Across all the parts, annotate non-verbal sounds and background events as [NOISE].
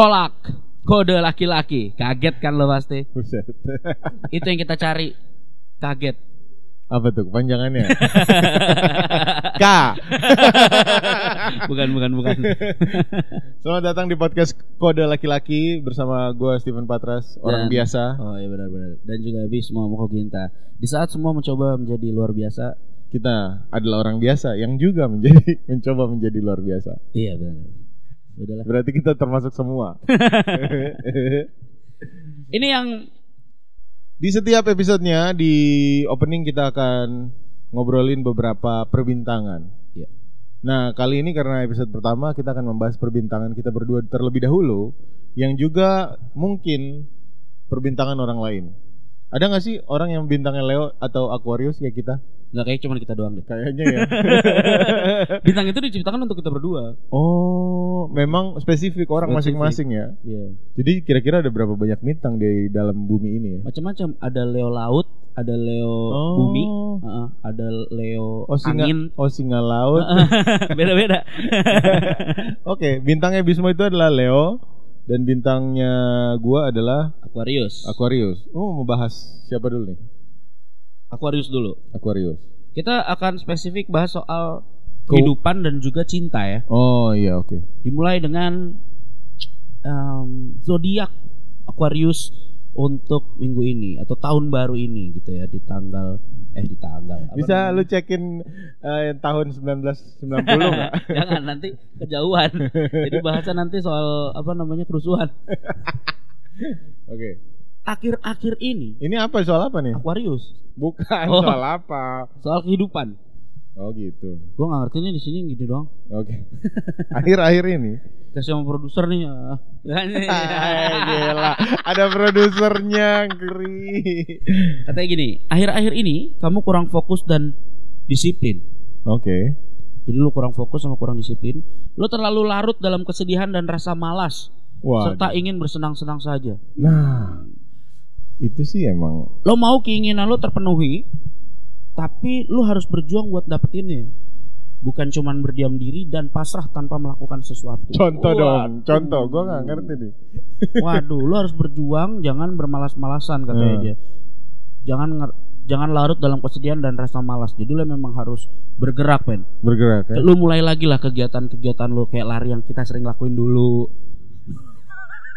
Kolak. Kode laki-laki. Kaget kan lo pasti. Buset. [LAUGHS] Itu yang kita cari. Kaget. Apa tuh kepanjangannya? [LAUGHS] K. [LAUGHS] bukan, bukan, bukan. Selamat datang di podcast Kode Laki-laki bersama gue Steven Patras, orang Dan- biasa. Oh iya benar-benar. Dan juga Bisma Mokoginta. Di saat semua mencoba menjadi luar biasa. Kita adalah orang biasa yang juga menjadi mencoba menjadi luar biasa. Iya benar. Udahlah. Berarti kita termasuk semua. [LAUGHS] Ini yang Di setiap episodenya di opening kita akan ngobrolin beberapa perbintangan. Iya. Nah kali ini karena episode pertama kita akan membahas perbintangan kita berdua terlebih dahulu, yang juga mungkin perbintangan orang lain. Ada nggak sih orang yang bintangnya Leo atau Aquarius kayak kita? Nggak kayak cuma kita doang deh. Kayaknya ya. [LAUGHS] Bintang itu diciptakan untuk kita berdua. oh, memang spesifik orang masing-masing ya. Iya. Jadi kira-kira ada berapa banyak bintang di dalam bumi ini ya? Macam-macam. Ada Leo laut, ada Leo Oh. bumi, Heeh, ada Leo Oh singa, angin. oh singa laut. [LAUGHS] Beda-beda. [LAUGHS] Oke, bintangnya Bismo itu adalah Leo dan bintangnya gua adalah Aquarius. Aquarius. Oh, mau bahas siapa dulu nih? Aquarius dulu. Aquarius. Kita akan spesifik bahas soal Ko- kehidupan dan juga cinta ya. Oh iya, oke. Dimulai dengan um, zodiak Aquarius untuk minggu ini atau tahun baru ini gitu ya di tanggal eh di tanggal Bisa namanya? lu cekin eh, tahun 1990 enggak? [LAUGHS] jangan nanti kejauhan [LAUGHS] jadi bahasa nanti soal apa namanya kerusuhan [LAUGHS] Oke. Akhir-akhir ini Ini apa soal apa nih? Aquarius Bukan Oh. soal apa. soal kehidupan Oh gitu. gua nggak ngerti nih di sini gitu doang Oke. [LAUGHS] Akhir-akhir ini. kasih sama produser nih ya. [LAUGHS] Gila, ada produsernya ngeri. katanya gini akhir-akhir ini kamu kurang fokus dan disiplin Oke. Jadi lu kurang fokus sama kurang disiplin. Lu terlalu larut dalam kesedihan dan rasa malas Wah. serta ingin bersenang-senang saja. Nah, itu sih emang Lo mau keinginan lo terpenuhi, tapi lu harus berjuang buat dapetinnya. Bukan cuman berdiam diri dan pasrah tanpa melakukan sesuatu. contoh Waduh. dong. Contoh, gua nggak ngerti nih. [LAUGHS] Waduh, lu harus berjuang, jangan bermalas-malasan katanya Hmm. dia. Jangan nger- jangan larut dalam kesedihan dan rasa malas. Jadi lu memang harus bergerak, men. Bergerak ya. Lu mulai lagi lah kegiatan-kegiatan lu kayak lari yang kita sering lakuin dulu.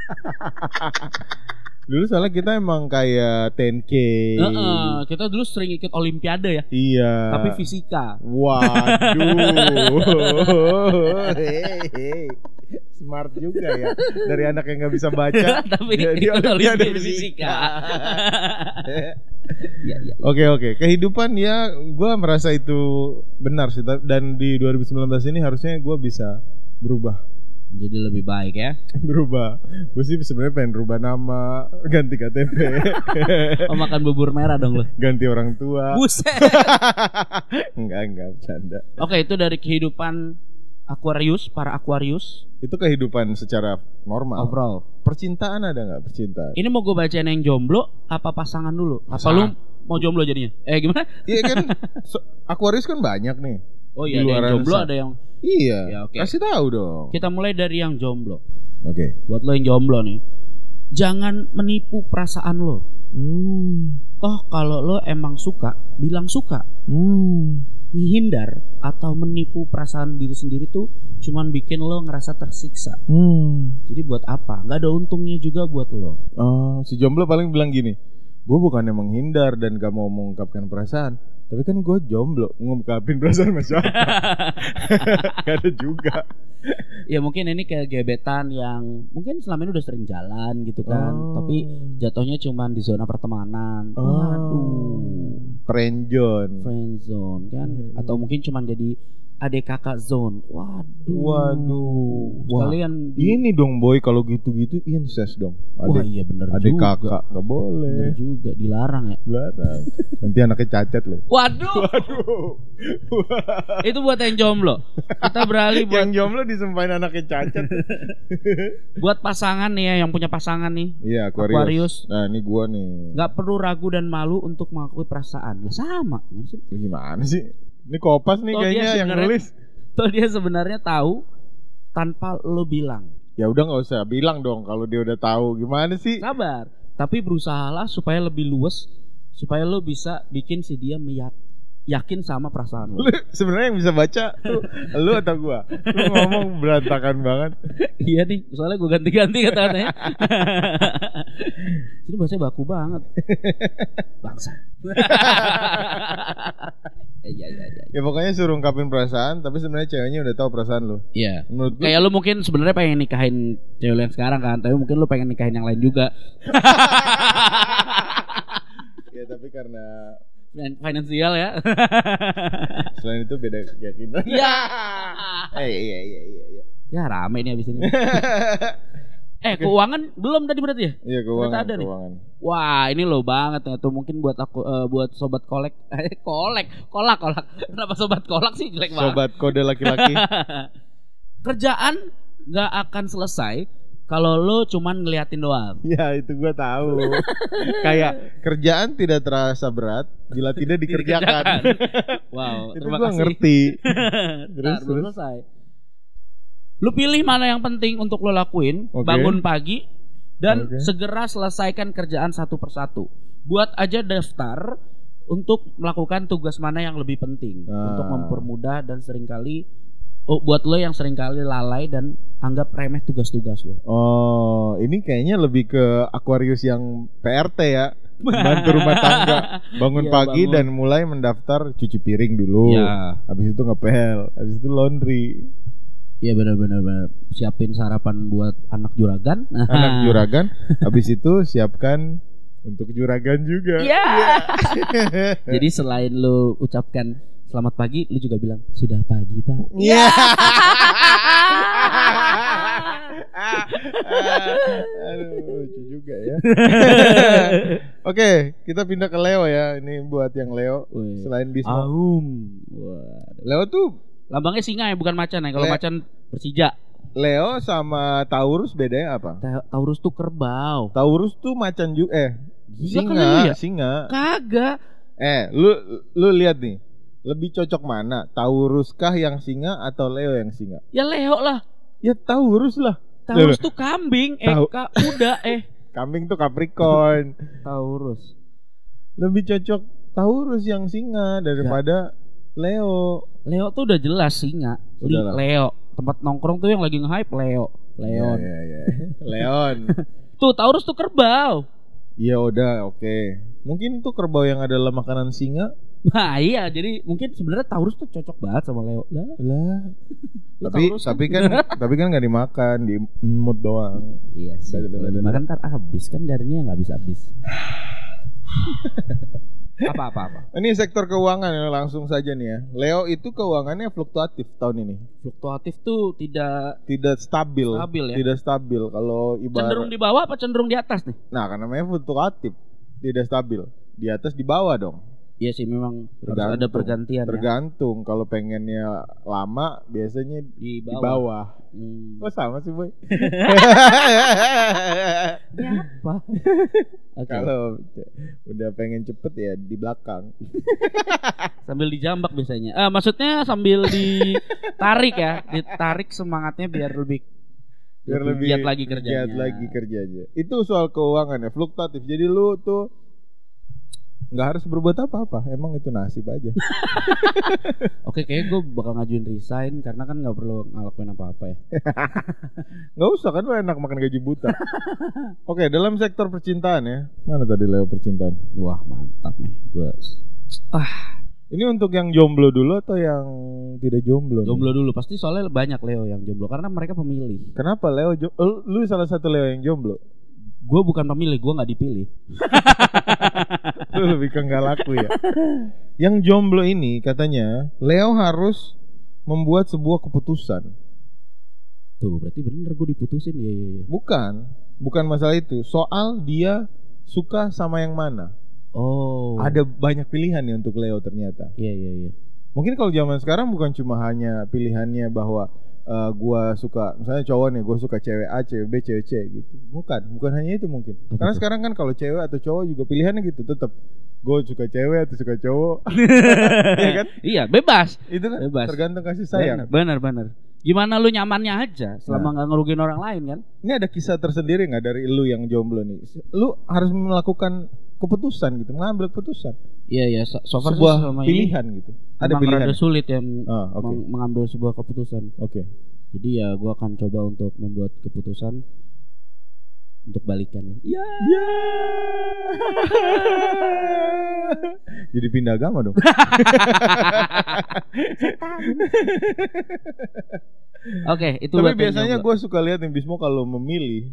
[LAUGHS] Dulu soalnya kita emang kayak 10K. Heeh, kita dulu sering ikut olimpiade ya, Iya. tapi fisika. Waduh. [LAUGHS] Hei. Smart juga ya. Dari anak yang nggak bisa baca. [LAUGHS] tapi ikut olimpiade olimpiade fisika. [LAUGHS] ya, ya. Oke oke kehidupan ya gue merasa itu benar sih dan di 2019 ini harusnya gue bisa berubah Jadi lebih baik ya. [LAUGHS] berubah gue sih sebenarnya pengen rubah nama ganti KTP [LAUGHS] Oh, makan bubur merah dong lu. ganti orang tua Buset. [LAUGHS] enggak enggak bercanda Oke, itu dari kehidupan Aquarius, para Aquarius itu kehidupan secara normal overall. percintaan ada nggak percintaan Ini mau gue bacain yang jomblo apa pasangan dulu? Apa lu Pasangan. mau jomblo jadinya? Eh gimana? iya kan so- Aquarius kan banyak nih Oh iya, ada yang jomblo, ada yang iya Ya, oke. kasih tahu dong kita mulai dari yang jomblo. oke Buat lo yang jomblo nih, jangan menipu perasaan lo. hmm Toh kalau lo emang suka, bilang suka. hmm Menghindar atau menipu perasaan diri sendiri tuh cuman bikin lo ngerasa tersiksa. hmm Jadi buat apa? Gak ada untungnya juga buat lo. Oh, si jomblo paling bilang gini, gue bukannya menghindar dan gak mau mengungkapkan perasaan, tapi kan gue jomblo ngungkapin perasaan sama siapa? [LAUGHS] gak ada juga. ya mungkin ini kayak gebetan yang mungkin selama ini udah sering jalan gitu kan, Oh. tapi jatuhnya cuman di zona pertemanan. Oh. Waduh. Friendzone. Friend zone kan, Iya, iya. atau mungkin cuman jadi adik kakak zone. Waduh. Waduh. Wah, di- ini dong boy kalau gitu-gitu incest dong. Wah Adik, iya bener adik juga. kakak nggak boleh. Bener juga dilarang ya. Larang. Nanti anaknya cacat loh. Waduh. Waduh. [LAUGHS] Itu buat yang jomblo. Kita beralih [LAUGHS] buat Yang jomblo disumpahin anaknya cacat. [LAUGHS] buat pasangan nih ya yang punya pasangan nih. Iya, Aquarius. Aquarius. Nah, ini gua nih. nggak perlu ragu dan malu untuk mengakui perasaan. Lah sama. Gimana sih? Ini kopas nih Oh, dia kayaknya yang nulis. Toh dia sebenarnya tahu tanpa lo bilang. Ya udah nggak usah bilang dong kalau dia udah tahu gimana sih? Sabar. Tapi berusahalah supaya lebih luas supaya lo bisa bikin si dia meyak yakin sama perasaan lo. Lu sebenarnya yang bisa baca tuh lu atau gua? Lu ngomong berantakan banget. iya nih, soalnya gue ganti-ganti kata-katanya. [LAUGHS] Ini bahasa baku banget. Bangsa. [LAUGHS] Iya iya iya. Ya pokoknya suruh ungkapin perasaan, tapi sebenarnya ceweknya udah tahu perasaan lu. Iya. Menurut gua Kayak lu mungkin sebenarnya pengen nikahin cewek yang sekarang kan, tapi mungkin lu pengen nikahin yang lain juga. [LAUGHS] ya tapi karena Finansial ya. [LAUGHS] selain itu beda keyakinan. Iya. [LAUGHS] Eh iya iya iya iya. ya rame nih abis ini. [LAUGHS] eh keuangan belum tadi berarti ya? Iya keuangan, Ternyata ada nih. keuangan. Wah ini lo banget ya tuh mungkin buat aku eh, buat sobat kolek Eh, kolek kolak kolak kenapa sobat kolak sih jelek banget Sobat kode laki-laki. kerjaan nggak akan selesai kalau lo cuman ngeliatin doang ya itu gua tahu. Kayak kerjaan tidak terasa berat bila tidak dikerjakan. [LAUGHS] wow itu terima kasih ngerti. [LAUGHS] Terus, Terus terus. selesai lu pilih mana yang penting untuk lo lakuin Oke. bangun pagi dan Oke. segera selesaikan kerjaan satu persatu buat aja daftar untuk melakukan tugas mana yang lebih penting Ah. untuk mempermudah dan sering kali oh, buat lo yang sering kali lalai dan anggap remeh tugas-tugas lo Oh, ini kayaknya lebih ke Aquarius yang PRT ya. Bantu rumah tangga. [LAUGHS] Bangun Iya, pagi bangun. dan mulai mendaftar cuci piring dulu. ya Habis itu ngepel, habis itu laundry. Iya benar-benar benar. siapin sarapan buat anak juragan [LAUGHS] Anak juragan, [LAUGHS] habis itu siapkan untuk juragan juga. Iya. Jadi selain lu ucapkan selamat pagi, lu juga bilang sudah pagi pak. Iya. [LAUGHS] Aduh, lucu juga ya. [LAUGHS] Oke, kita pindah ke Leo ya. Ini buat yang Leo. Wih. Selain Bisma. Aum. Wah. Leo tuh Lambangnya singa ya bukan macan ya. Kalau Le- macan Persija. Leo sama Taurus bedanya apa? Ta- Taurus tuh kerbau. Taurus tuh macan juga eh Gila singa, ya? singa. Kagak. Eh, lu lu lihat nih. Lebih cocok mana? Taurus kah yang singa atau Leo yang singa? Ya Leo lah. Ya Taurus lah. Taurus tuh kambing. Eh Tau- ka, kuda eh. [LAUGHS] Kambing tuh Capricorn. Taurus. Lebih cocok Taurus yang singa daripada Leo. Leo tuh udah jelas singa. Li- Udah lah. Leo. Tempat nongkrong tuh yang lagi nge-hype Leo. Leon. Iya, iya, iya. [LAUGHS] Leon. [LAUGHS] Tuh Taurus tuh kerbau. Iya udah, oke. Mungkin tuh kerbau yang adalah makanan singa. Nah iya jadi mungkin sebenarnya Taurus tuh cocok banget sama Leo. Lah, Lah. [LAUGHS] tapi Taurus tapi kan [LAUGHS] tapi kan nggak dimakan, di mood doang. Iya sih. Kalau dimakan ntar habis kan jarinya nggak bisa habis. [LAUGHS] apa apa apa. Ini sektor keuangan ya, langsung saja nih ya. Leo itu keuangannya fluktuatif tahun ini. Fluktuatif tuh tidak Tidak stabil. Stabil ya? Tidak stabil kalau cenderung ibarat di bawah apa cenderung di atas nih? Nah, karena namanya fluktuatif. Tidak stabil. Di atas di bawah dong. Iya sih memang harus Tergantung. ada pergantian ya. Tergantung kalau pengennya lama biasanya di di bawah. bawah. Hmm. Kok sama sih, Boy? Ini apa? [LAUGHS] Oke. Kalau udah pengen cepet ya di belakang. [LAUGHS] Sambil dijambak biasanya. Ah maksudnya sambil ditarik ya, ditarik semangatnya biar lebih Biar lebih giat lagi kerjanya. giat lagi kerjanya. Itu soal keuangan ya, fluktuatif. Jadi lu tuh nggak harus berbuat apa-apa. Emang itu nasib aja. [LAUGHS] Oke, kayaknya gue bakal ngajuin resign karena kan nggak perlu ngelakuin apa-apa ya. [LAUGHS] Nggak usah kan lu enak makan gaji buta. Oke, dalam sektor percintaan ya. Mana tadi Leo percintaan? Wah mantap nih, gue Ini untuk yang jomblo dulu atau yang tidak jomblo? nih? jomblo dulu. Pasti soalnya banyak Leo yang jomblo karena mereka pemilih. Kenapa Leo jo- eh, lu salah satu Leo yang jomblo? Gue bukan pemilih, gue nggak dipilih. [LAUGHS] Lu lebih ke nggak laku ya. Yang jomblo ini katanya Leo harus membuat sebuah keputusan. Tuh berarti bener gue diputusin ya ya ya. Bukan, bukan masalah itu. Soal dia suka sama yang mana. Oh. Ada banyak pilihan nih untuk Leo ternyata. Iya iya iya. Mungkin kalau zaman sekarang bukan cuma hanya pilihannya bahwa eh, gua suka misalnya cowok nih, gua suka cewek A, cewek B, cewek C gitu. Bukan, bukan hanya itu mungkin. Apa Karena sekarang kan kalau cewek atau cowok juga pilihannya gitu tetap gue suka cewek atau suka cowok. [LAUGHS] Iya kan? Iya, bebas. Itu kan Bebas. tergantung kasih sayang. Benar, benar. Gimana lu nyamannya aja selama nggak ngerugiin orang lain kan? Ini ada kisah tersendiri nggak dari lu yang jomblo nih? Lu harus melakukan keputusan gitu, mengambil keputusan. Iya, iya. So, far Sebuah selama ini pilihan gitu. Ada pilihan. rada sulit ya Ah, meng- mengambil sebuah keputusan. Oke. Jadi ya gua akan coba untuk membuat keputusan untuk balikan ya. Iya. Jadi pindah agama dong. Oke, itu Tapi biasanya gue suka lihat nih Bismo kalau memilih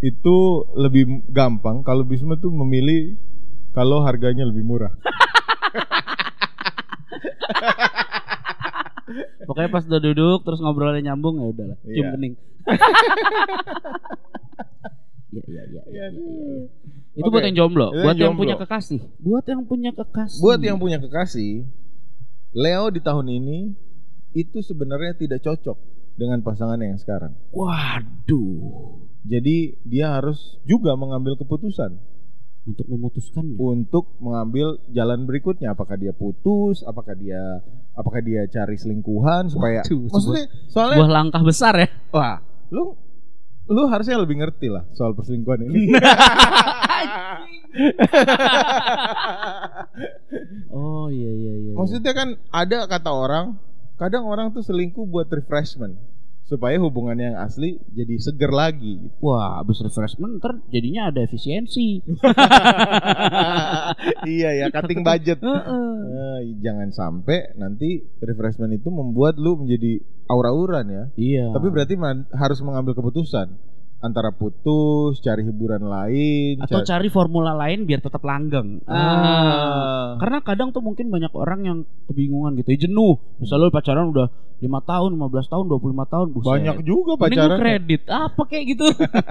itu lebih gampang. Kalau Bismo tuh memilih kalau harganya lebih murah. [LAUGHS] Pokoknya pas udah duduk terus ngobrolnya nyambung ya udahlah. Cium Iya. kening. [LAUGHS] Iya, iya, iya. iya, Iya. iya. Itu buat yang jomblo, Itu buat yang yang punya kekasih, buat yang punya kekasih. Buat yang punya kekasih, Leo di tahun ini itu sebenarnya tidak cocok dengan pasangannya yang sekarang. Waduh. Jadi dia harus juga mengambil keputusan Untuk memutuskannya. untuk mengambil jalan berikutnya. Apakah dia putus? Apakah dia apakah dia cari selingkuhan supaya Waduh, maksudnya soalnya Sebuah langkah besar ya. wah lu lu harusnya lebih ngerti lah soal perselingkuhan ini. [LAUGHS] [LAUGHS] Oh iya iya iya. Maksudnya kan ada kata orang, kadang orang tuh selingkuh buat refreshment supaya hubungannya yang asli jadi seger lagi. Wah, abis refreshment ntar jadinya ada efisiensi. [LAUGHS] iya ya, cutting budget. [LAUGHS] Heeh. Eh, jangan sampai nanti refreshment itu membuat lu menjadi aura-auran ya. Iya. Tapi berarti harus mengambil keputusan antara putus, cari hiburan lain, atau cari- cari formula lain biar tetap langgeng. Ah. Karena kadang tuh mungkin banyak orang yang kebingungan gitu, ya jenuh. Misalnya lu pacaran udah 5 tahun, 15 tahun, 25 tahun, buset. banyak juga Mending pacaran. ya. kredit apa kayak gitu.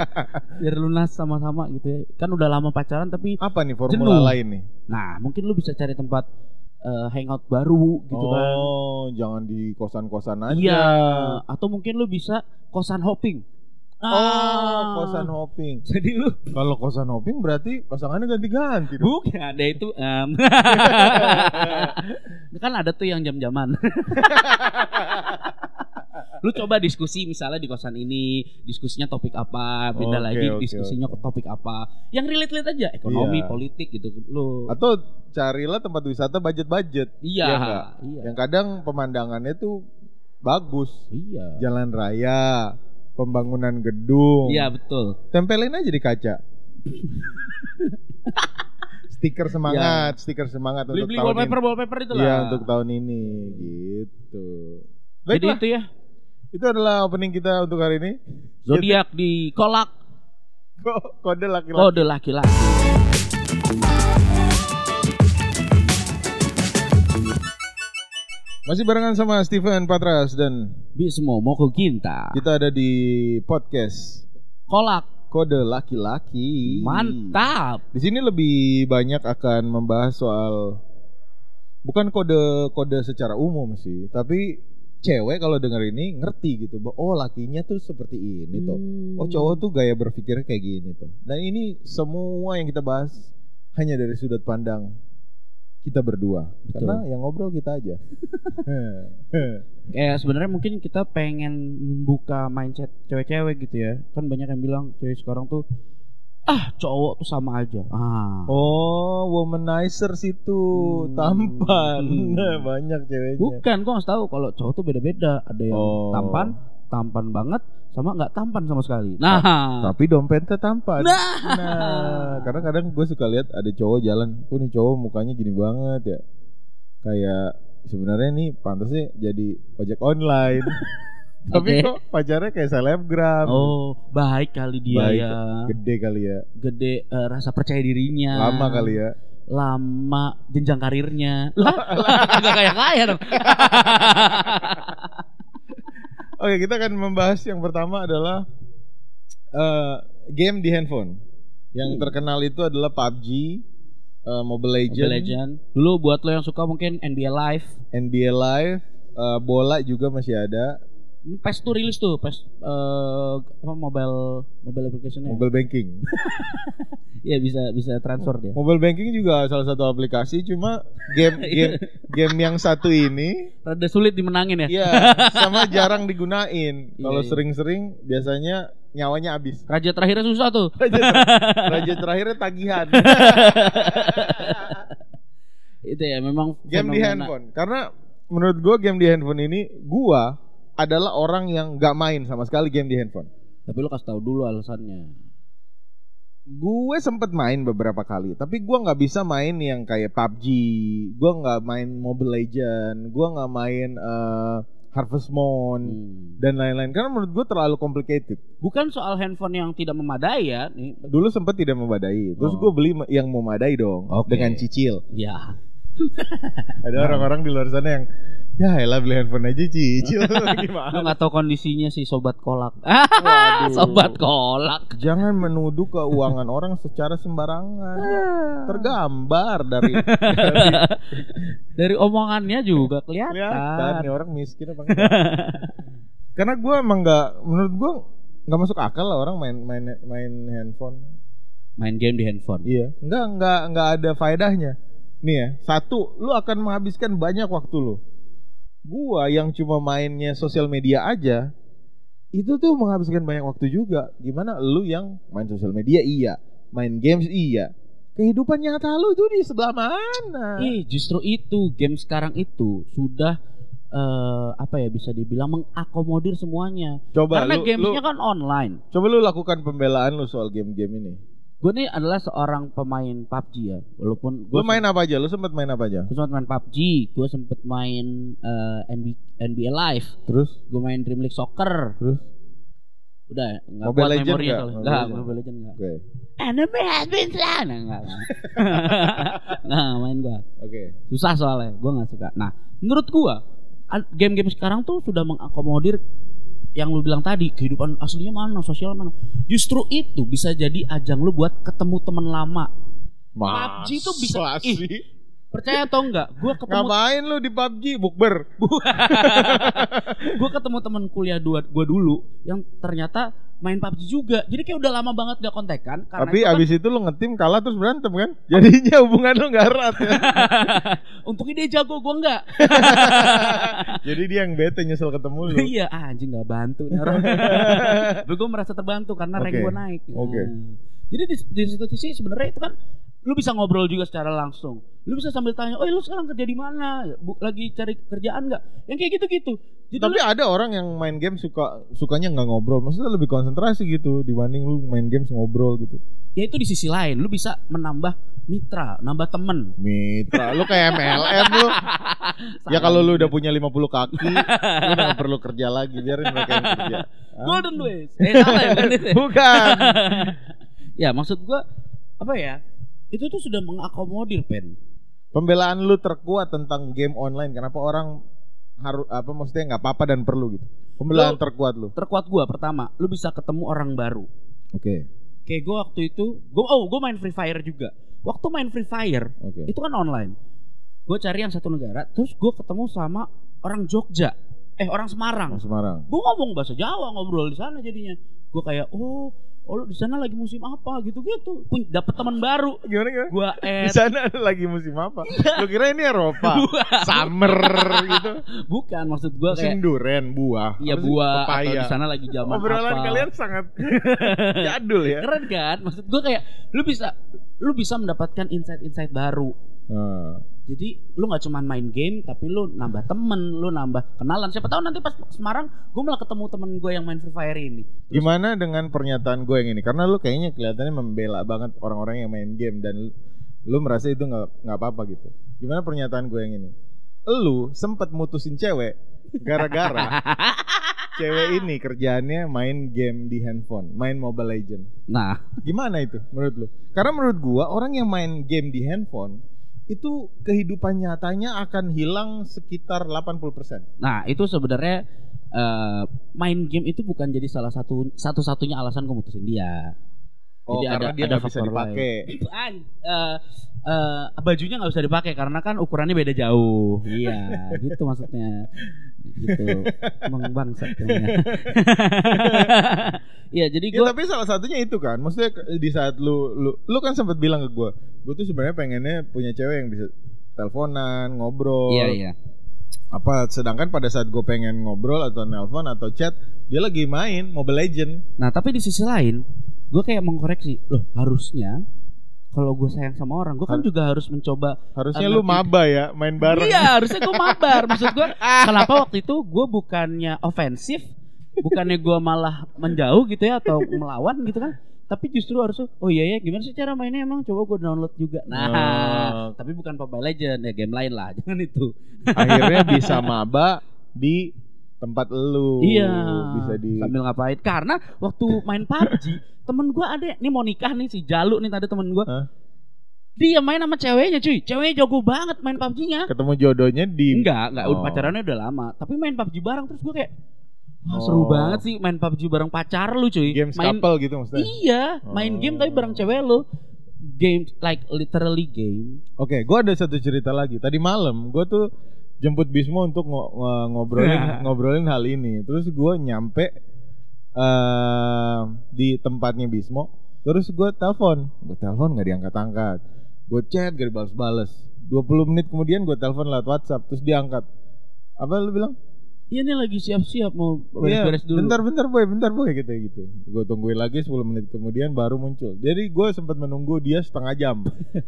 [LAUGHS] biar lunas sama-sama gitu ya. Kan udah lama pacaran tapi Apa nih formula Jenuh. lain nih? nah, mungkin lu bisa cari tempat eh, hangout baru gitu kan. oh, jangan di kosan-kosan aja. Iya, atau mungkin lu bisa kosan hopping. Oh, Ah. kosan hopping. Jadi lu [LAUGHS] Kalau kosan hopping berarti pasangannya ganti-ganti bukan ada itu em. [LAUGHS] kan ada tuh yang jam-jaman. [LAUGHS] lu coba diskusi misalnya di kosan ini, diskusinya topik apa, beda Oke, lagi oke, diskusinya ke topik apa. Yang relate-relate aja, ekonomi, Iya. politik gitu. Lu Atau carilah tempat wisata budget-budget. iya, nggak? iya. Yang kadang pemandangannya tuh bagus. Iya. Jalan raya, pembangunan gedung. Iya, betul. Tempelin aja di kaca. [LAUGHS] stiker semangat, stiker semangat untuk Beli-beli tahun wallpaper, ini. wallpaper itu lah. Iya, untuk tahun ini gitu. Jadi Baiklah, itu ya, itu adalah opening kita untuk hari ini. zodiak di kolak Ko- Kode laki-laki. kode laki-laki. Masih barengan sama Steven Patras dan Bismo mau ke Ginta. kita ada di podcast Kolak. Kode Laki-laki. Mantap. Di sini lebih banyak akan membahas soal bukan kode-kode secara umum sih, tapi cewek kalau denger ini ngerti gitu, bahwa oh lakinya tuh seperti ini tuh. Hmm. Oh cowok tuh gaya berpikirnya kayak gini tuh. Dan ini semua yang kita bahas hanya dari sudut pandang kita berdua. Betul. Karena yang ngobrol kita aja. [LAUGHS] Kayak sebenarnya mungkin kita pengen membuka mindset cewek-cewek gitu ya. Kan banyak yang bilang cewek sekarang tuh ah cowok tuh sama aja. Ah. oh, womanizer situ, Hmm. tampan. Hmm. [LAUGHS] Banyak ceweknya. Bukan, gua nggak tahu kalau cowok tuh beda-beda. Ada yang Oh. tampan, tampan banget, sama nggak tampan sama sekali. Nah, Tapi dompetnya tampan. nah, Nah, karena kadang gue suka lihat ada cowok jalan, kok nih cowok mukanya gini banget ya. Kayak sebenarnya nih pantasnya jadi ojek online. [LAUGHS] Tapi kok pacarnya kayak selebgram. Oh, baik kali dia Baik, ya. Gede kali ya. Gede eh, rasa percaya dirinya. Lama kali ya. Lama jenjang karirnya. [LAUGHS] Lah, kayak kaya dong. [LAUGHS] Oke, kita akan membahas yang pertama adalah eh, game di handphone. Yang Hmm. terkenal itu adalah PUBG, eh, Mobile Legends, Mobile Legend. Dulu buat lo yang suka mungkin NBA Live. NBA Live, eh, bola juga masih ada. PES tuh rilis tuh, PES eh, apa mobile mobile application-nya. Mobile banking. [LAUGHS] Iya bisa bisa transfer dia. Mobile banking juga salah satu aplikasi cuma game [LAUGHS] game game yang satu ini Rada sulit dimenangin ya. ya [LAUGHS] sama jarang digunain. Kalau Iya, iya. sering-sering biasanya nyawanya habis. Raja terakhirnya susah tuh. Raja, ter- raja terakhirnya tagihan. Itu ya memang game di handphone. Karena menurut gua game di handphone ini gua adalah orang yang nggak main sama sekali game di handphone. Tapi lu kasih tahu dulu alasannya. Gue sempet main beberapa kali, tapi gua nggak bisa main yang kayak PUBG, gua nggak main Mobile Legend, gua nggak main eh, Harvest Moon Hmm. dan lain-lain. Karena menurut gue terlalu complicated. Bukan soal handphone yang tidak memadai ya, nih. Dulu sempet tidak memadai, terus Oh. gue beli yang memadai dong Oke. dengan cicil. Ya. [LAUGHS] Ada orang-orang di luar sana yang ya elah beli handphone aja cicil [LAUGHS] Lu gimana? nggak tahu kondisinya si sobat kolak. [LAUGHS] Waduh. sobat kolak. Jangan menuduh keuangan orang secara sembarangan. Tergambar dari, dari Dari omongannya juga kelihatan. kelihatan nih orang miskin apa enggak. Karena gue emang nggak, menurut gue nggak masuk akal lah orang main main main handphone. Main game di handphone. Iya, nggak nggak nggak ada faedahnya. Nih ya, satu, lu akan menghabiskan banyak waktu lu. Gua yang cuma mainnya sosial media aja, itu tuh menghabiskan banyak waktu juga. Gimana lu yang main sosial media iya, main games iya. Kehidupan nyata lu tuh di sebelah mana? Ih, justru itu game sekarang itu sudah eh, apa ya bisa dibilang mengakomodir semuanya. Coba Karena lu, gamesnya lu- kan online. coba lu lakukan pembelaan lu soal game-game ini. Gue nih adalah seorang pemain PUBG ya, walaupun Lu gue main apa aja? Lu sempat main apa aja? gue sempat main PUBG, gue sempet main eh, NB, NBA Live, Terus gue main Dream League Soccer, terus udah nggak Mobile Legend memorinya nggak? soalnya. Mobile. Mobile Legend nggak. oke. Enemy has been slain, Nah, nggak, nggak [LAUGHS] main gue. Oke. susah soalnya gue nggak suka nah menurut gue game-game sekarang tuh sudah mengakomodir yang lu bilang tadi kehidupan aslinya mana sosial mana justru itu bisa jadi ajang lu buat ketemu teman lama PUBG tuh bisa- ih? Percaya atau enggak gue ketemu Ngapain lu di PUBG bukber? gue ketemu teman kuliah dua gue dulu yang ternyata main PUBG juga jadi kayak udah lama banget gak kontekan karena Tapi itu kan- abis itu lu ngetim kalah terus berantem kan? Jadinya hubungan lu gak erat ya. [LAUGHS] untungnya dia jago gue enggak [LAUGHS] Jadi dia yang bete nyesel ketemu lu. iya anjing nggak bantu nih orang [LAUGHS] Tapi gue merasa terbantu karena rank Oke. gue naik. Oke. Nah. Jadi di, di satu sisi sebenarnya itu kan lu bisa ngobrol juga secara langsung. Lu bisa sambil tanya, "Oh, lu sekarang kerja di mana? Lagi cari kerjaan nggak?" Yang kayak gitu-gitu. Jadi Tapi lu- ada orang yang main game suka sukanya nggak ngobrol, maksudnya lebih konsentrasi gitu dibanding lu main games ngobrol gitu. ya itu di sisi lain lu bisa menambah mitra, nambah temen. Mitra, lu kayak MLM lu. [LAUGHS] Ya kalau lu udah punya 50 kaki, lu udah gak perlu kerja lagi, biarin mereka yang kerja. [LAUGHS] Golden Ways. Eh salah ya? [LAUGHS] Bukan. ya maksud gua apa ya? Itu tuh sudah mengakomodir pen. Pembelaan lu terkuat tentang game online, kenapa orang harus apa maksudnya nggak apa-apa dan perlu gitu. Pembelaan Lu- terkuat lu. Terkuat gua pertama, lu bisa ketemu orang baru. Oke. Kayak gue waktu itu, gue oh gue main Free Fire juga. Waktu main Free Fire Oke. itu kan online. Gue cari yang satu negara, terus gue ketemu sama orang Jogja, eh orang Semarang. Orang Semarang. Gue ngomong bahasa Jawa ngobrol di sana jadinya. Gue kayak oh, oh lu di sana lagi musim apa gitu-gitu. Pun dapet teman baru. Gimana gimana? Gue Di sana lagi musim apa? Lu kira ini Eropa? Summer gitu. bukan maksud gue Musim kayak duren, buah. iya buah atau di sana lagi zaman Obrolan apa. kalian sangat [LAUGHS] jadul ya. Keren kan? Maksud gue kayak lu bisa lu bisa mendapatkan insight-insight baru. Nah, Jadi lu nggak cuman main game tapi lu nambah temen, lu nambah kenalan. Siapa tahu nanti pas Semarang gue malah ketemu temen gue yang main Free Fire ini. Terus, Gimana dengan pernyataan gue yang ini? Karena lu kayaknya kelihatannya membela banget orang-orang yang main game dan lu, lu merasa itu nggak nggak apa-apa gitu. Gimana pernyataan gue yang ini? Lu sempet mutusin cewek gara-gara [LAUGHS] cewek ini kerjaannya main game di handphone, main Mobile Legend. Nah, Gimana itu menurut lu? Karena menurut gua orang yang main game di handphone itu kehidupan nyatanya akan hilang sekitar 80%. nah itu sebenarnya eh, main game itu bukan jadi salah satu satu-satunya alasan gue mutusin dia. Oh, Jadi karena ada- dia ada nggak bisa faktor dipakai. An, eh, eh, bajunya nggak bisa dipakai karena kan ukurannya beda jauh. Iya, gitu maksudnya. Gitu. Emang namanya. [LAUGHS] Iya, jadi Ya, gue tapi salah satunya itu kan, maksudnya di saat lu lu lu kan sempat bilang ke gue, gue tuh sebenarnya pengennya punya cewek yang bisa teleponan, ngobrol. Iya, iya. Apa sedangkan pada saat gue pengen ngobrol atau nelpon atau chat, dia lagi main Mobile Legend. Nah, tapi di sisi lain, gue kayak mengkoreksi, loh harusnya kalau gue sayang sama orang, gue kan Har- juga harus mencoba Harusnya Karena lu maba ya, main bareng. Iya, harusnya gue mabar. Maksud gue, [LAUGHS] kenapa waktu itu gue bukannya ofensif, bukannya gue malah menjauh gitu ya atau melawan gitu kan? Tapi justru harusnya, oh iya ya, gimana sih cara mainnya emang? Coba gue download juga. Nah, Oh. tapi bukan Mobile Legend ya, game lain lah, [LAUGHS] jangan itu. Akhirnya bisa maba di tempat lu. iya. Bisa di sambil ngapain? Karena waktu main PUBG, [LAUGHS] temen gue ada, nih mau nikah nih si Jalu nih tadi temen gue. Hah? Dia main sama ceweknya cuy, ceweknya jago banget main PUBG-nya. ketemu jodohnya di Enggak, enggak, Oh. pacarannya udah lama. Tapi main PUBG bareng terus gue kayak Wah, Oh. seru banget sih main PUBG bareng pacar lu cuy. games main couple gitu maksudnya. Iya, main Oh. game tapi bareng cewek lu. Game like literally game. Oke, gua ada satu cerita lagi. Tadi malam gua tuh jemput Bismo untuk ngo- ngobrolin [LAUGHS] ngobrolin hal ini. Terus gua nyampe eh di tempatnya Bismo. Terus gua telepon, gua telepon nggak diangkat-angkat. Gua chat gak dibalas-balas. 20 menit kemudian gua telepon lewat WhatsApp, terus dia angkat. Apa lu bilang? Iya nih lagi siap-siap mau Iya, beres-beres dulu. bentar bentar boy, bentar boy gitu gitu. Gue tungguin lagi 10 menit kemudian baru muncul. Jadi gue sempat menunggu dia setengah jam.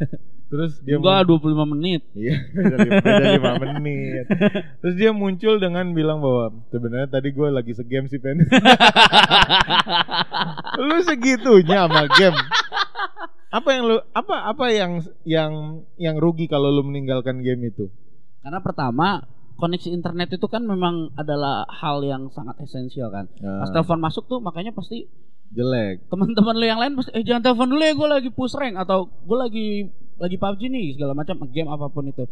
[LAUGHS] Terus dia Enggak 25 menit. Iya, beda lima, beda lima [LAUGHS] menit. Terus dia muncul dengan bilang bahwa sebenarnya tadi gue lagi segame sih pen. [LAUGHS] lu segitunya sama game. Apa yang lu apa apa yang yang yang rugi kalau lu meninggalkan game itu? Karena pertama koneksi internet itu kan memang adalah hal yang sangat esensial kan. Nah, Pas telepon masuk tuh makanya pasti jelek. teman-teman lu yang lain pasti eh jangan telepon dulu ya gue lagi push rank atau gue lagi lagi PUBG nih segala macam game apa pun itu.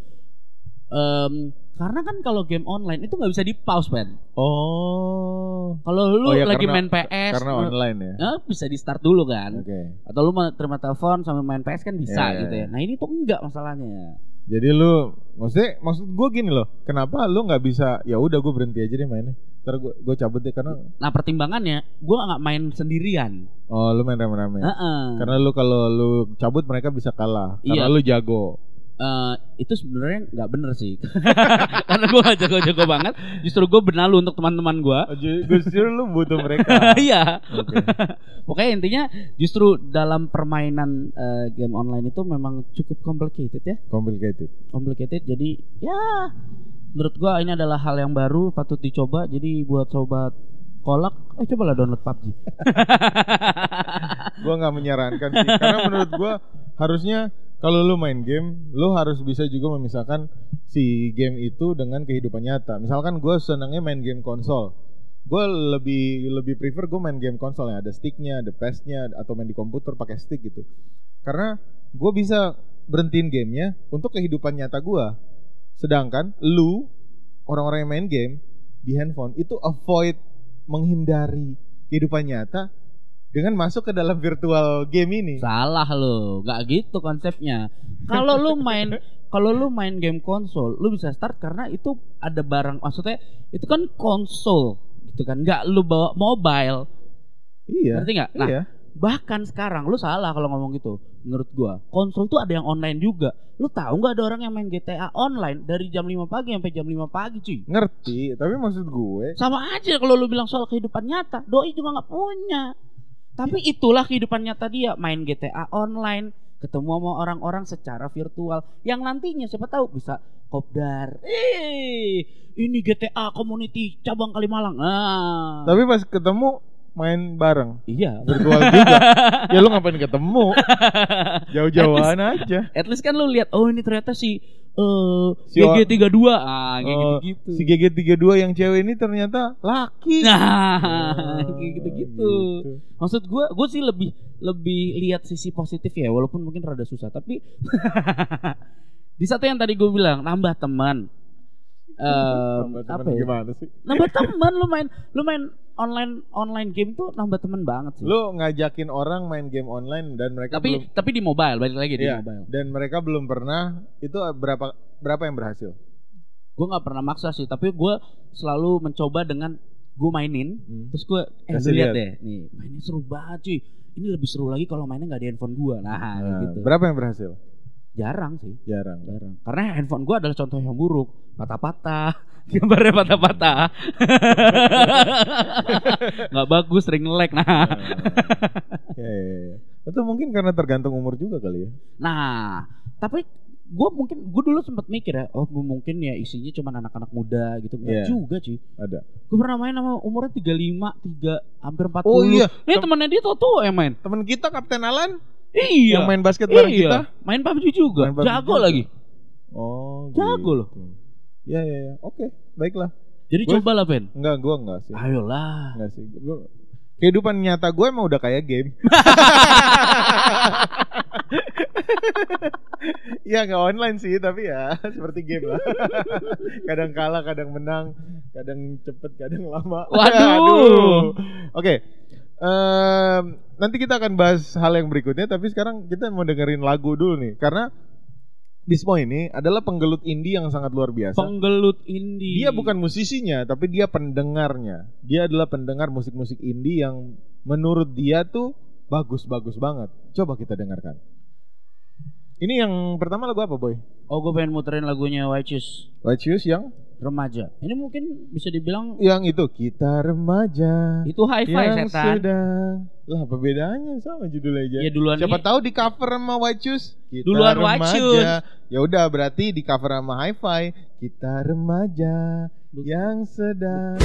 Em, karena kan kalau game online itu nggak bisa di pause kan. Oh. Kalau lu Oh ya, lagi karena- main PS, Karena online ya. eh, bisa di start dulu kan. Oke. Atau lu mau terima telepon sambil main PS kan bisa Iya, iya, gitu ya. iya. Nah ini tuh enggak masalahnya. Jadi lu maksudnya maksud gue gini loh, kenapa lu nggak bisa ya udah gue berhenti aja deh mainnya. Ntar gue gue cabut deh karena Nah pertimbangannya gue nggak main sendirian. oh lu main rame-rame. Heeh. Karena lu kalau lu cabut mereka bisa kalah karena Iya. lu jago. Eh, itu sebenarnya nggak bener sih [LAUGHS] karena gue gak jago-jago banget justru gue benalu untuk teman-teman gue Oh, ju- Justru lu butuh [LAUGHS] mereka. iya Oke. [LAUGHS] pokoknya intinya justru dalam permainan eh, game online itu memang cukup complicated ya Complicated. complicated jadi ya menurut gue ini adalah hal yang baru patut dicoba jadi buat sobat kolak eh cobalah download PUBG Gua nggak menyarankan sih karena menurut gua harusnya kalau lu main game, lu harus bisa juga memisahkan si game itu dengan kehidupan nyata. Misalkan gua senangnya main game konsol. Gue lebih lebih prefer gue main game konsol yang ada sticknya, ada PS-nya, atau main di komputer pakai stick gitu. Karena gue bisa berhentiin gamenya untuk kehidupan nyata gua. Sedangkan lu orang-orang yang main game di handphone itu avoid menghindari kehidupan nyata dengan masuk ke dalam virtual game ini. Salah lo, nggak gitu konsepnya. Kalau lu main [LAUGHS] kalau lu main game konsol, lu bisa start karena itu ada barang maksudnya itu kan konsol gitu kan. Nggak lu bawa mobile. Iya. Ngerti nggak? Nah, iya. bahkan sekarang lu salah kalau ngomong gitu. Menurut gua, konsol tuh ada yang online juga. Lu tahu nggak ada orang yang main GTA online dari jam 5 pagi sampai jam 5 pagi, cuy. Ngerti, tapi maksud gue Sama aja kalau lu bilang soal kehidupan nyata, doi juga nggak punya. Tapi itulah kehidupan nyata dia, main GTA online, ketemu sama orang-orang secara virtual yang nantinya siapa tahu bisa kopdar. Ini GTA Community cabang Kalimalang. Nah. tapi pas ketemu main bareng iya. virtual juga. [LAUGHS] ya lu ngapain ketemu? [LAUGHS] Jauh-jauhan aja. At least kan lu lihat, oh ini ternyata si eh Si o- GG32. Ah, kayak Oh, gitu-gitu. Si GG32 yang cewek ini ternyata laki. Nah, Oh, kayak gitu-gitu. Maksud gue, gue sih lebih lebih lihat sisi positif ya, walaupun mungkin rada susah. Tapi [LAUGHS] di satu yang tadi gue bilang, nambah teman. Nambah teman apa ya? gimana sih? Nambah teman lu main lu main online online game tuh nambah teman banget sih. Lu ngajakin orang main game online dan mereka tapi belum tapi di mobile balik lagi di Iya, mobile. dan mereka belum pernah itu berapa berapa yang berhasil? Gue nggak pernah maksa sih, tapi gue selalu mencoba dengan gue mainin, Hmm. terus gue eh Kasih lihat. deh, nih mainnya seru banget cuy. Ini lebih seru lagi kalau mainnya nggak di handphone gue. Nah, Nah, gitu. Berapa yang berhasil? Jarang sih, Jarang. jarang. Karena handphone gue adalah contoh yang buruk, patah-patah, [LAUGHS] gambarnya patah-patah, [LAUGHS] nggak bagus, sering lag. Nah, Ya, ya, ya. Itu mungkin karena tergantung umur juga kali ya. nah, tapi gue mungkin gue dulu sempat mikir ya, oh mungkin ya isinya cuma anak-anak muda gitu, nggak Iya. juga cuy. Ada. Gue pernah main sama umurnya 35, 3, hampir 40. Oh iya, Ini temannya dia tuh tuh yang main. Temen kita Kapten Alan Iya. yang main basket bareng iya. kita. Main PUBG juga. Main PUBG Jago juga. lagi. Oh, Jago loh. gitu. Ya ya ya. Oke, baiklah. Jadi Gue- coba lah Ben. Enggak, gua enggak sih. Ayolah. Enggak sih. Gua- kehidupan nyata gue emang udah kayak game. [LAUGHS] ya nggak online sih, tapi ya [LAUGHS] seperti game lah. [LAUGHS] kadang kalah, kadang menang, kadang cepet, kadang lama. Waduh. Aduh. Oke. Em, nanti kita akan bahas hal yang berikutnya, tapi sekarang kita mau dengerin lagu dulu nih, karena Bismo ini adalah penggelut indie yang sangat luar biasa. Penggelut indie. Dia bukan musisinya, tapi dia pendengarnya. Dia adalah pendengar musik-musik indie yang menurut dia tuh bagus-bagus banget. Coba kita dengarkan. Ini yang pertama lagu apa, Boy? Oh, gue pengen muterin lagunya White Shoes White Shoes yang remaja. Ini mungkin bisa dibilang yang itu kita remaja itu hi-fi yang setan. sedang lah apa bedanya sama judul aja. Ya duluan Siapa ini- tahu di cover sama Shoes kita Duluan remaja. Ya udah berarti di cover sama Hi-Fi kita remaja Buk- yang sedang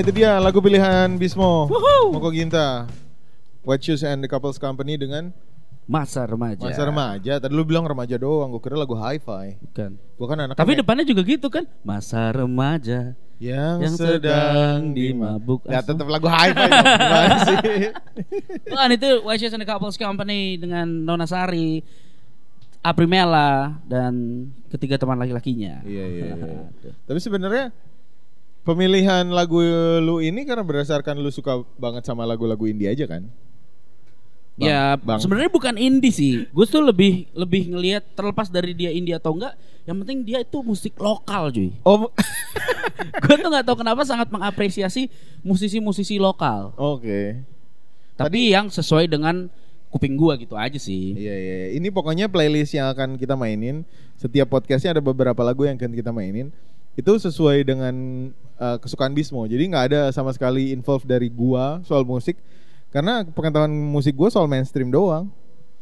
itu dia lagu pilihan Bismo Moko Ginta White Shoes and the Couples Company dengan Masa remaja. Masa Remaja Tadi lu bilang remaja doang Gue kira lagu Hi-Fi Bukan. Gue kan anak Tapi depannya juga gitu kan? Masa remaja yang, yang sedang sedang dimabuk Ya tetap lagu Hi-Fi sih [LAUGHS] Bukan itu White Shoes and the Couples Company dengan Nona Sari, Aprimela dan ketiga teman laki-lakinya. Iya iya iya. [LAUGHS] Tapi sebenarnya Pemilihan lagu lu ini karena berdasarkan lu suka banget sama lagu-lagu indie aja kan? Bang- ya Bang. sebenarnya bukan indie sih. Gue tuh lebih lebih ngelihat terlepas dari dia indie atau enggak, yang penting dia itu musik lokal, cuy. Oh, [LAUGHS] gue tuh nggak tahu kenapa sangat mengapresiasi musisi-musisi lokal. oke. Tapi yang sesuai dengan kuping gua gitu aja sih. Iya, iya. iya. Ini pokoknya playlist yang akan kita mainin. Setiap podcastnya ada beberapa lagu yang akan kita mainin. Itu sesuai dengan uh, kesukaan Bismo. Jadi nggak ada sama sekali involve dari gua soal musik. Karena pengetahuan musik gua soal mainstream doang.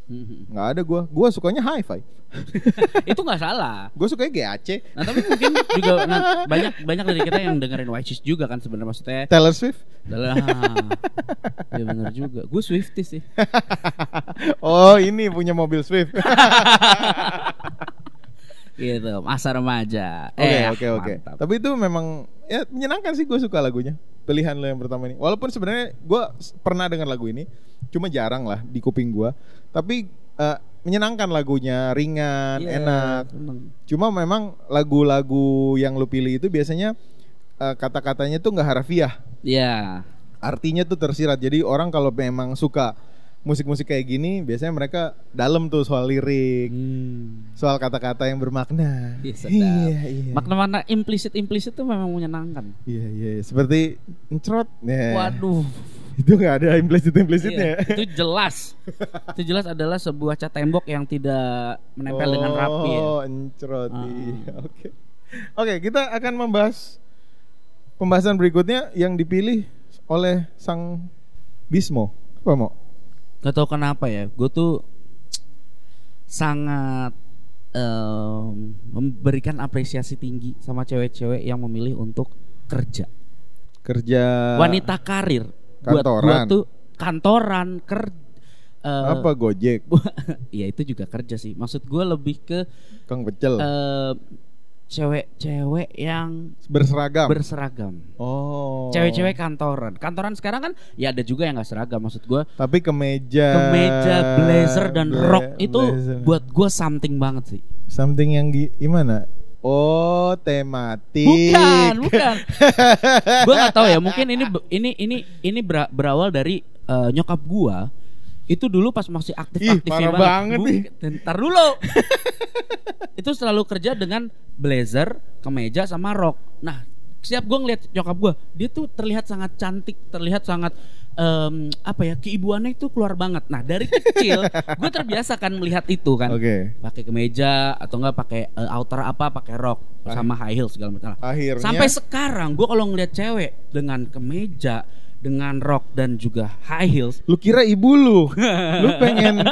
Mhm. Nggak ada gua. Gua sukanya hi-fi. [LAUGHS] itu nggak salah. Gua sukanya GAC. Nah tapi mungkin juga [LAUGHS] nah, banyak banyak dari kita yang dengerin White juga kan sebenarnya maksudnya. Taylor Swift. Adalah, ya benar juga. Gue Swifties sih. [LAUGHS] oh, ini punya mobil Swift. Gitu, masa remaja. Oke Eh, oke oke. Tapi itu memang ya menyenangkan sih gue suka lagunya. Pilihan lo yang pertama ini. Walaupun sebenarnya gue pernah dengar lagu ini, cuma jarang lah di kuping gue. Tapi eh, menyenangkan lagunya, ringan, Iya, enak. seneng. Cuma memang lagu-lagu yang lo pilih itu biasanya eh, kata-katanya tuh nggak harfiah. Iya. Artinya tuh tersirat. Jadi orang kalau memang suka musik-musik kayak gini, biasanya mereka dalam tuh soal lirik, Hmm. soal kata-kata yang bermakna. Iya. Iya, iya. Makna-makna implisit-implisit tuh memang menyenangkan. Iya iya iya. seperti encrot. Ya. Waduh. Itu nggak ada implisit implisitnya. Iya, itu jelas. itu jelas adalah sebuah cat tembok yang tidak menempel dengan rapi ya. Oh encrot. Ah. Iya. Oke. Oke kita akan membahas pembahasan berikutnya yang dipilih oleh sang Bismo. Apa mau? Gak tau kenapa ya, gue tuh sangat em, memberikan apresiasi tinggi sama cewek-cewek yang memilih untuk kerja. Kerja Wanita karir. Buat gua Kantoran. tuh kantoran kerja. apa Gojek, [LAUGHS] ya itu juga kerja sih. Maksud gue lebih ke Kang Pecel, em, cewek-cewek yang berseragam. berseragam. oh. Cewek-cewek kantoran. Kantoran sekarang kan ya ada juga yang nggak seragam. Maksud gue Tapi kemeja. kemeja, blazer dan Bla- rok itu blazer. buat gue something banget sih. something yang gi- gimana? Oh, tematik. Bukan, bukan. [LAUGHS] gue nggak tahu ya. Mungkin ini ini ini ini bera- berawal dari eh, nyokap gua itu dulu pas masih aktif Ih, aktifnya parah banget nih. Ntar dulu. [LAUGHS] itu selalu kerja dengan blazer, kemeja sama rok. Nah, setiap gue ngeliat nyokap gua, dia tuh terlihat sangat cantik, terlihat sangat em, apa ya keibuannya itu keluar banget. Nah dari kecil [LAUGHS] gue terbiasa kan melihat itu kan, Oke. pakai kemeja atau enggak pakai eh, outer apa, pakai rok sama high heels segala macam. Akhirnya Sampai sekarang gue kalau ngeliat cewek dengan kemeja, dengan rok dan juga high heels, lu kira ibu lu [LAUGHS] lu pengen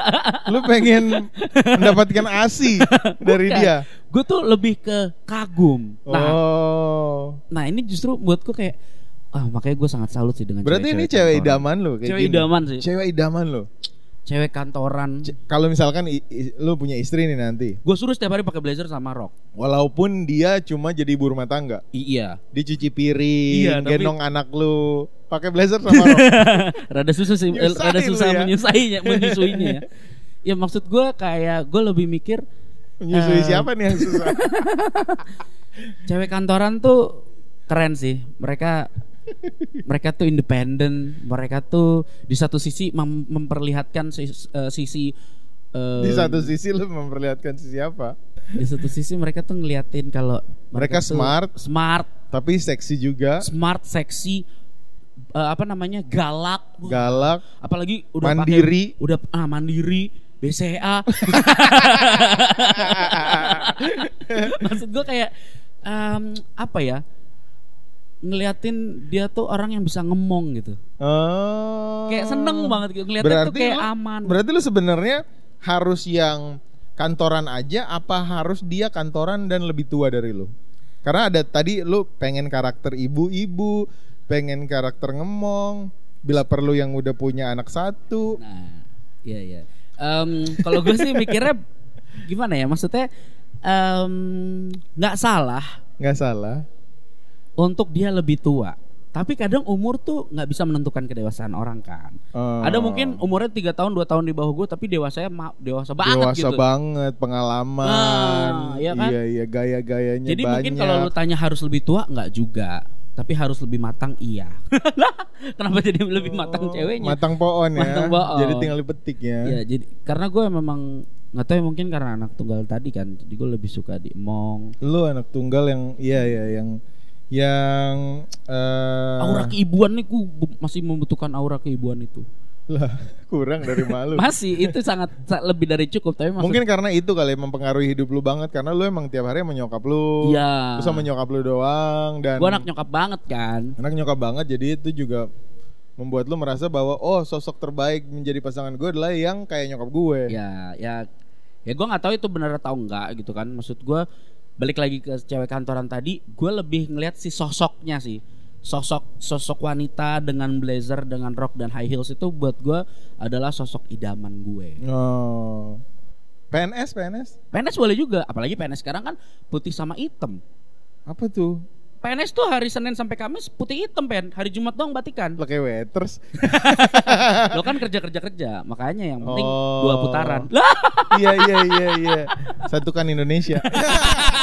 lu pengen mendapatkan asi dari dia gue tuh lebih ke kagum. Nah, oh nah ini justru buatku kayak, ah makanya gue sangat salut sih dengan berarti ini cewek-cewek cewek kantoran. idaman lu kayak Cewek gini. idaman sih. cewek idaman lu Cewek kantoran. C- kalau misalkan i- i- lu punya istri nih nanti Gue suruh setiap hari pakai blazer sama rok. walaupun dia cuma jadi ibu rumah tangga I- iya. dicuci piring Iya, tapi- gendong anak lu pakai blazer sama rok [LAUGHS] rada susah sih, eh, Nyusahin rada susah ya. menyusainya, menyusuinya ya. Ya maksud gue kayak gue lebih mikir menyusui Eh. siapa nih yang susah [LAUGHS] cewek kantoran tuh keren sih. Mereka mereka tuh independen. Mereka tuh di satu sisi mem- memperlihatkan eh, sisi eh, di satu sisi lu memperlihatkan si siapa di satu sisi mereka tuh ngeliatin kalau Mereka tuh smart. smart, tapi seksi juga smart, seksi, eh, apa namanya galak, galak apalagi udah mandiri udah ah, mandiri, BCA. [LAUGHS] Maksud gue kayak em, apa ya? Ngeliatin dia tuh orang yang bisa ngemong gitu. Oh. Kayak seneng banget gitu. Ngeliatin tuh kayak lu, aman. Berarti lu sebenarnya harus yang kantoran aja apa harus dia kantoran dan lebih tua dari lu? Karena ada tadi lu pengen karakter ibu-ibu, pengen karakter ngemong, bila perlu yang udah punya anak satu. Nah, iya iya. Em, kalau gue sih mikirnya gimana ya? Maksudnya nggak salah nggak salah. Untuk dia lebih tua. Tapi kadang umur tuh nggak bisa menentukan kedewasaan orang kan. Oh. Ada mungkin umurnya tiga tahun dua tahun di bawah gue, tapi dewasanya ma- dewasa banget dewasa gitu. banget, pengalaman. Nah, iya kan? Iya iya gaya-gayanya Jadi banyak. mungkin kalau lu tanya harus lebih tua nggak juga. Tapi harus lebih matang iya. [LAUGHS] Kenapa jadi lebih matang ceweknya? Oh, Matang pohon ya. Matang pohon. Jadi tinggal dipetik ya. Iya, jadi karena gue memang nggak tahu ya, mungkin karena anak tunggal tadi kan, jadi gue lebih suka di emong. Lu anak tunggal yang iya iya yang yang eh Aura keibuan nih, gue masih membutuhkan aura keibuan itu. lah kurang dari malu. [LAUGHS] Masih itu sangat sa- lebih dari cukup, tapi maksud, Mungkin karena itu kali ya, mempengaruhi hidup lu banget karena lu emang tiap hari sama nyokap lu. Iya. Terus sama nyokap lu doang dan gue anak nyokap banget kan. anak nyokap banget jadi itu juga membuat lu merasa bahwa oh sosok terbaik menjadi pasangan gue adalah yang kayak nyokap gue. Ya, ya, ya gue nggak tahu itu benar atau enggak gitu kan. Maksud gue balik lagi ke cewek kantoran tadi, gue lebih ngelihat si sosoknya sih. Sosok sosok wanita dengan blazer, dengan rok dan high heels itu buat gue adalah sosok idaman gue. Oh. PNS PNS PNS boleh juga, apalagi PNS sekarang kan putih sama hitam. apa tuh? PNS tuh hari Senin sampai Kamis putih hitam pen, hari Jumat doang batikan. Kayak waiters. [LAUGHS] Lo kan kerja kerja kerja, makanya yang penting Oh. dua putaran. Iya iya iya iya. Satukan Indonesia. [LAUGHS]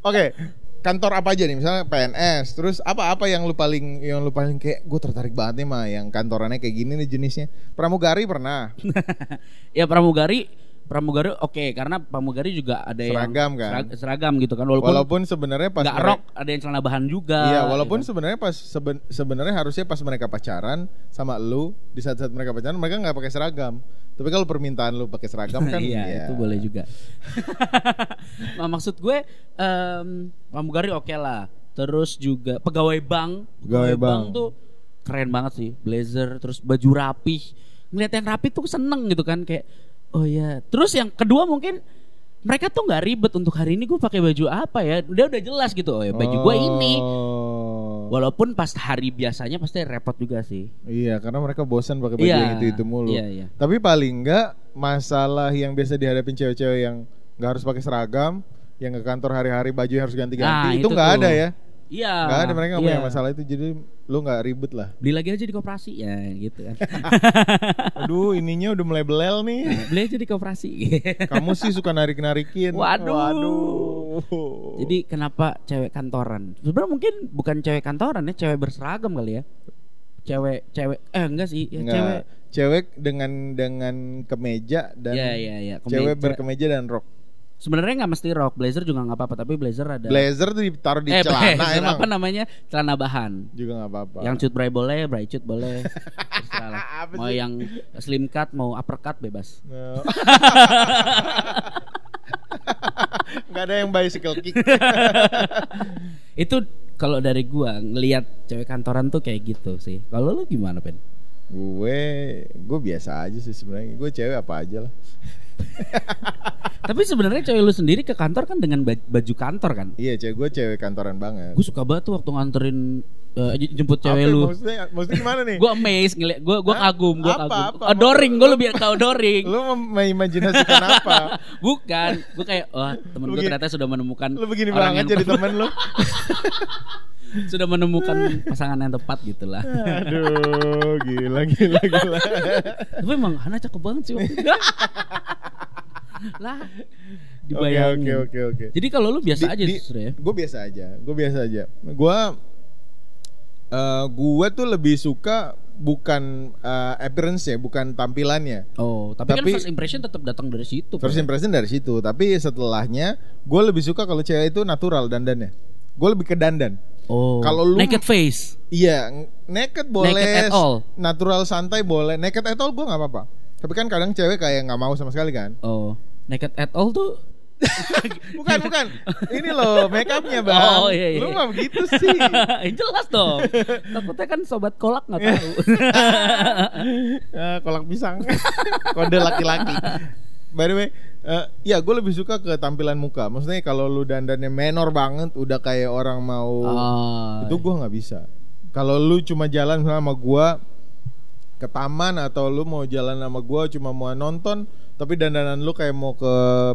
Oke, kantor apa aja nih? Misalnya PNS. Terus apa-apa yang lu paling yang lu paling kayak gue tertarik banget nih mah yang kantorannya kayak gini nih jenisnya. Pramugari pernah. [LAUGHS] ya pramugari pramugari oke karena pramugari juga ada Seragam, yang kan? serag- seragam gitu kan walaupun, Walaupun sebenarnya pas nggak rok ada yang celana bahan juga Iya, walaupun gitu. sebenarnya pas seben- sebenarnya harusnya pas mereka pacaran sama lu di saat-saat mereka pacaran mereka nggak pakai seragam. Tapi kalau permintaan lu pakai seragam [LAUGHS] kan iya ya. itu boleh juga. [LAUGHS] Nah, maksud gue em, pramugari oke lah. Terus juga pegawai bank. Pegawai bank. tuh keren banget sih. Blazer terus baju rapih. Ngeliat yang rapi tuh seneng gitu kan kayak oh ya terus yang kedua mungkin mereka tuh nggak ribet untuk hari ini gue pakai baju apa ya? Udah udah jelas gitu. Oh ya baju gue ini. Oh. Walaupun pas hari biasanya pasti repot juga sih Iya, karena mereka bosan pakai baju Iya, yang itu-itu mulu. iya, iya. Tapi paling enggak masalah yang biasa dihadapin cewek-cewek yang nggak harus pakai seragam, yang ke kantor hari-hari baju harus ganti-ganti, Nah, itu itu nggak tuh. ada ya. iya Nggak ada mereka nggak punya iya. masalah itu, jadi lu nggak ribet lah. beli lagi aja di koperasi ya gitu kan [LAUGHS] Aduh, ininya udah mulai belel nih. beli aja di koperasi Kamu sih suka narik-narikin. Waduh. Waduh. jadi kenapa cewek kantoran sebenarnya mungkin bukan cewek kantoran ya cewek berseragam kali ya cewek cewek eh enggak sih ya, Nggak. cewek cewek dengan dengan kemeja dan ya ya ya cewek kemeja. berkemeja dan rok. Sebenarnya nggak mesti rok blazer juga nggak apa-apa tapi blazer ada Blazer tuh ditaruh di eh celana blazer emang. apa namanya celana bahan Juga nggak apa-apa. yang cut bray boleh bray cut boleh [LAUGHS] mau sih? yang slim cut mau uppercut bebas No. [LAUGHS] Nggak ada yang bicycle kick. [LAUGHS] itu kalau dari gua ngelihat cewek kantoran tuh kayak gitu sih kalau lu gimana pen gue gue biasa aja sih sebenarnya. Gue cewek apa aja lah. [LAUGHS] Tapi sebenarnya cewek lu sendiri ke kantor kan dengan baj- baju kantor kan? Iya, cewek gue cewek kantoran banget. Gue suka banget tuh waktu nganterin eh, j- jemput Apa, cewek lu. Maksudnya, maksudnya gimana nih? [LAUGHS] Gue amazed ngeliat, gue gue kagum, gue Apa, kagum. apa? Adoring, gue lebih tau adoring. Lu mengimajinasikan [LAUGHS] apa? Bukan, gue kayak wah temen gue ternyata sudah menemukan Lu begini banget jadi temen lu. Sudah menemukan pasangan yang tepat gitu lah. Aduh, gila gila gila. Tapi emang Hana cakep banget sih waktu itu. lah, Oke dibayangin. oke oke oke. Jadi kalau lu biasa Di- aja justru ya. Gue biasa aja. Gue biasa aja. Gue eh gue tuh lebih suka bukan eh, appearance ya, bukan tampilannya. Oh, tapi, Tapi- kan first impression tetap datang dari situ. First Pak. impression dari situ. Tapi setelahnya, gue lebih suka kalau cewek itu natural dandannya. Gue lebih ke dandan. Oh, Kalau lu- naked face. Iya, naked boleh, Naked at all. natural santai boleh. Naked at all gue nggak apa-apa. Tapi kan kadang cewek kayak nggak mau sama sekali kan. Oh, naked at all tuh [LAUGHS] Bukan bukan. Ini loh make upnya bang. Oh, iya, iya. Lu mah begitu sih. [LAUGHS] jelas dong. Takutnya kan sobat kolak nggak tahu. [LAUGHS] Eh, kolak pisang. Kode laki-laki. By the way, eh, ya gue lebih suka ke tampilan muka. Maksudnya kalau lu dandannya menor banget, udah kayak orang mau oh, itu gua nggak bisa. Kalau lu cuma jalan sama gua ke taman atau lu mau jalan sama gua cuma mau nonton, tapi dandanan lu kayak mau ke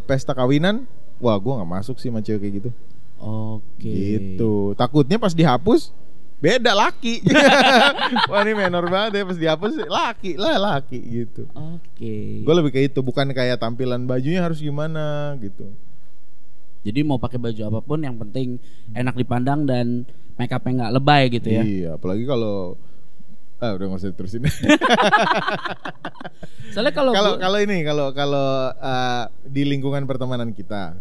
pesta kawinan, wah gua nggak masuk sih sama cewek kayak gitu. Oke. Gitu. Takutnya pas dihapus beda laki. [LAUGHS] wah ini menor banget ya pas dihapus laki lah laki gitu. Oke. Gue lebih kayak itu, bukan kayak tampilan bajunya harus gimana gitu. Jadi mau pakai baju apa pun yang penting enak dipandang dan make upnya nggak lebay gitu ya. Iya, apalagi kalau ah udah nggak usah terusin. [LAUGHS] Soalnya kalau Kalau gua- kalau ini kalau kalau uh, di lingkungan pertemanan kita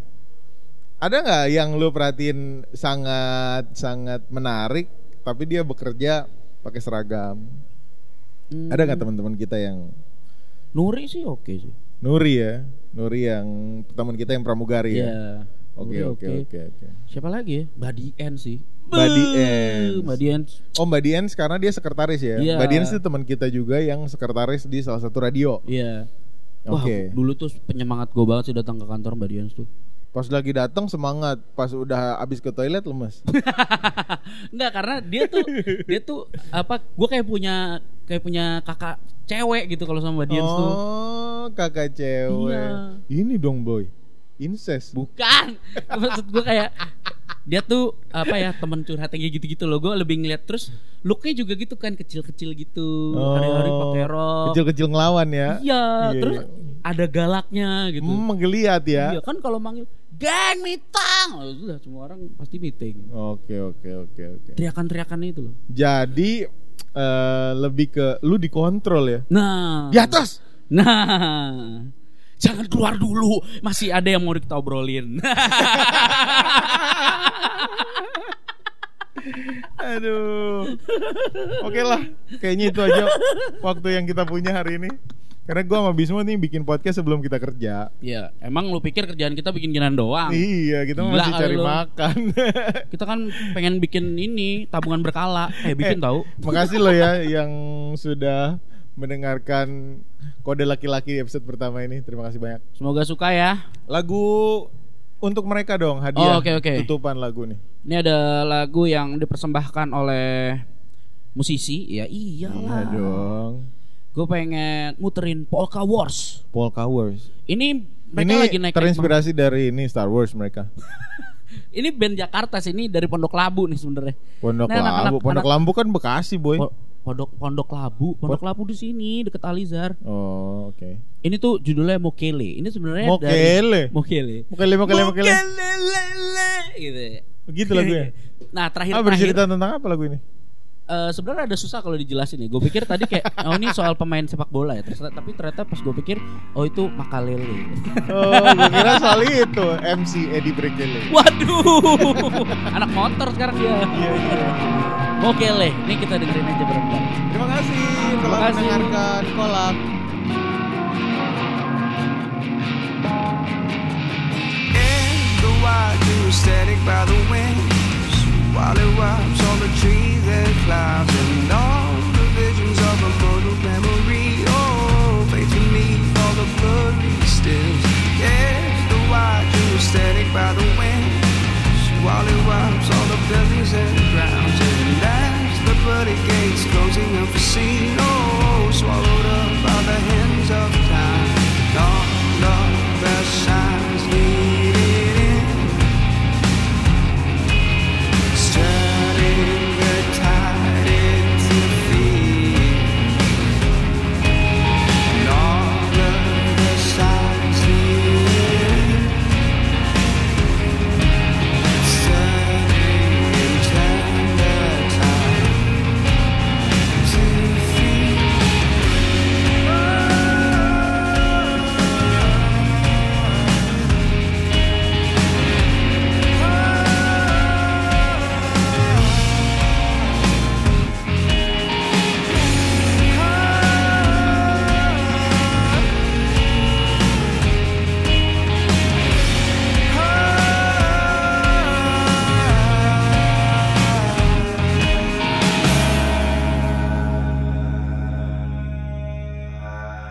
ada nggak yang lu perhatiin sangat sangat menarik tapi dia bekerja pakai seragam? Hmm, Ada nggak teman-teman kita yang Nuri sih oke sih. Nuri ya? Nuri yang teman kita yang pramugari ya? Iya. Oke oke oke oke. Siapa lagi ya? Mbak Dien sih. Beuh, Diens. Mbak Dien. Oh Mbak Dian sekarang dia sekretaris ya? Mbak Dian itu teman kita juga yang sekretaris di salah satu radio. Iya. Wah, Oke. dulu tuh penyemangat gue banget sih datang ke kantor Mbak tuh. Pas lagi datang semangat, pas udah abis ke toilet lemes. [LAUGHS] Enggak karena dia tuh dia tuh apa? Gue kayak punya kayak punya kakak cewek gitu kalau sama Mbak Dian tuh. oh, kakak cewek. Iya. Ini dong boy, incest. Bukan. [LAUGHS] Maksud gue kayak dia tuh apa ya temen curhat kayak gitu-gitu loh. Gue lebih ngeliat terus looknya juga gitu kan kecil-kecil gitu. Hari-hari pakai rok. Oh, Kecil-kecil ngelawan ya. Iya, Iya, terus iya. ada galaknya gitu. Hmm, menggeliat ya. Iya kan kalau manggil geng mitang, oh, sudah semua orang pasti meeting. Oke oke oke oke. Teriakan-teriakan itu loh. Jadi eh, lebih ke lu dikontrol ya. Nah, Di atas. nah, jangan keluar dulu, masih ada yang mau kita obrolin. [LAUGHS] Aduh. Oke lah, kayaknya itu aja waktu yang kita punya hari ini. Karena gua sama Bismo nih bikin podcast sebelum kita kerja. Iya, emang lu pikir kerjaan kita bikin ginan doang? Iya, kita Gila masih cari lu. makan. [LAUGHS] Kita kan pengen bikin ini tabungan berkala. Eh, bikin tahu? Makasih loh ya [LAUGHS] yang sudah mendengarkan kode laki-laki episode pertama ini. Terima kasih banyak. Semoga suka ya. Lagu untuk mereka dong Oh, hadiah oke, oke. tutupan lagu nih. Ini ada lagu yang dipersembahkan oleh musisi. Ya Iya iyalah. dong. Gue pengen muterin Polka Wars. Paul Cowers. Ini mereka ini lagi naik terinspirasi dari ini Star Wars mereka. [LAUGHS] Ini band Jakarta sih ini dari Pondok Labu nih sebenarnya. Pondok Nah, Labu. Pondok anak- Labu kan Bekasi, boy. Po- Pondok Pondok Labu, Pondok Labu di sini deket Alizar. Oh, oke. Ini tuh judulnya Mokele. Ini sebenarnya Mokele? dari Mokele. Mokele, mokele, mokele. Mokelelele, gitu. Begitu lagunya. Nah, terakhir Ah, terakhir bercerita tentang apa lagu ini? Eh, sebenarnya ada susah kalau dijelasin nih. Gue pikir tadi kayak [LAUGHS] oh ini soal pemain sepak bola ya. Terus tapi ternyata pas gue pikir oh itu Makalele. Oh, gue kira soal itu MC Eddie Brekele. Waduh. Anak motor sekarang dia. Iya, iya. Mokele. Ini kita dengerin aja bareng-bareng. Terima kasih telah kasih. mendengarkan kolak. In the wild, you static by the winds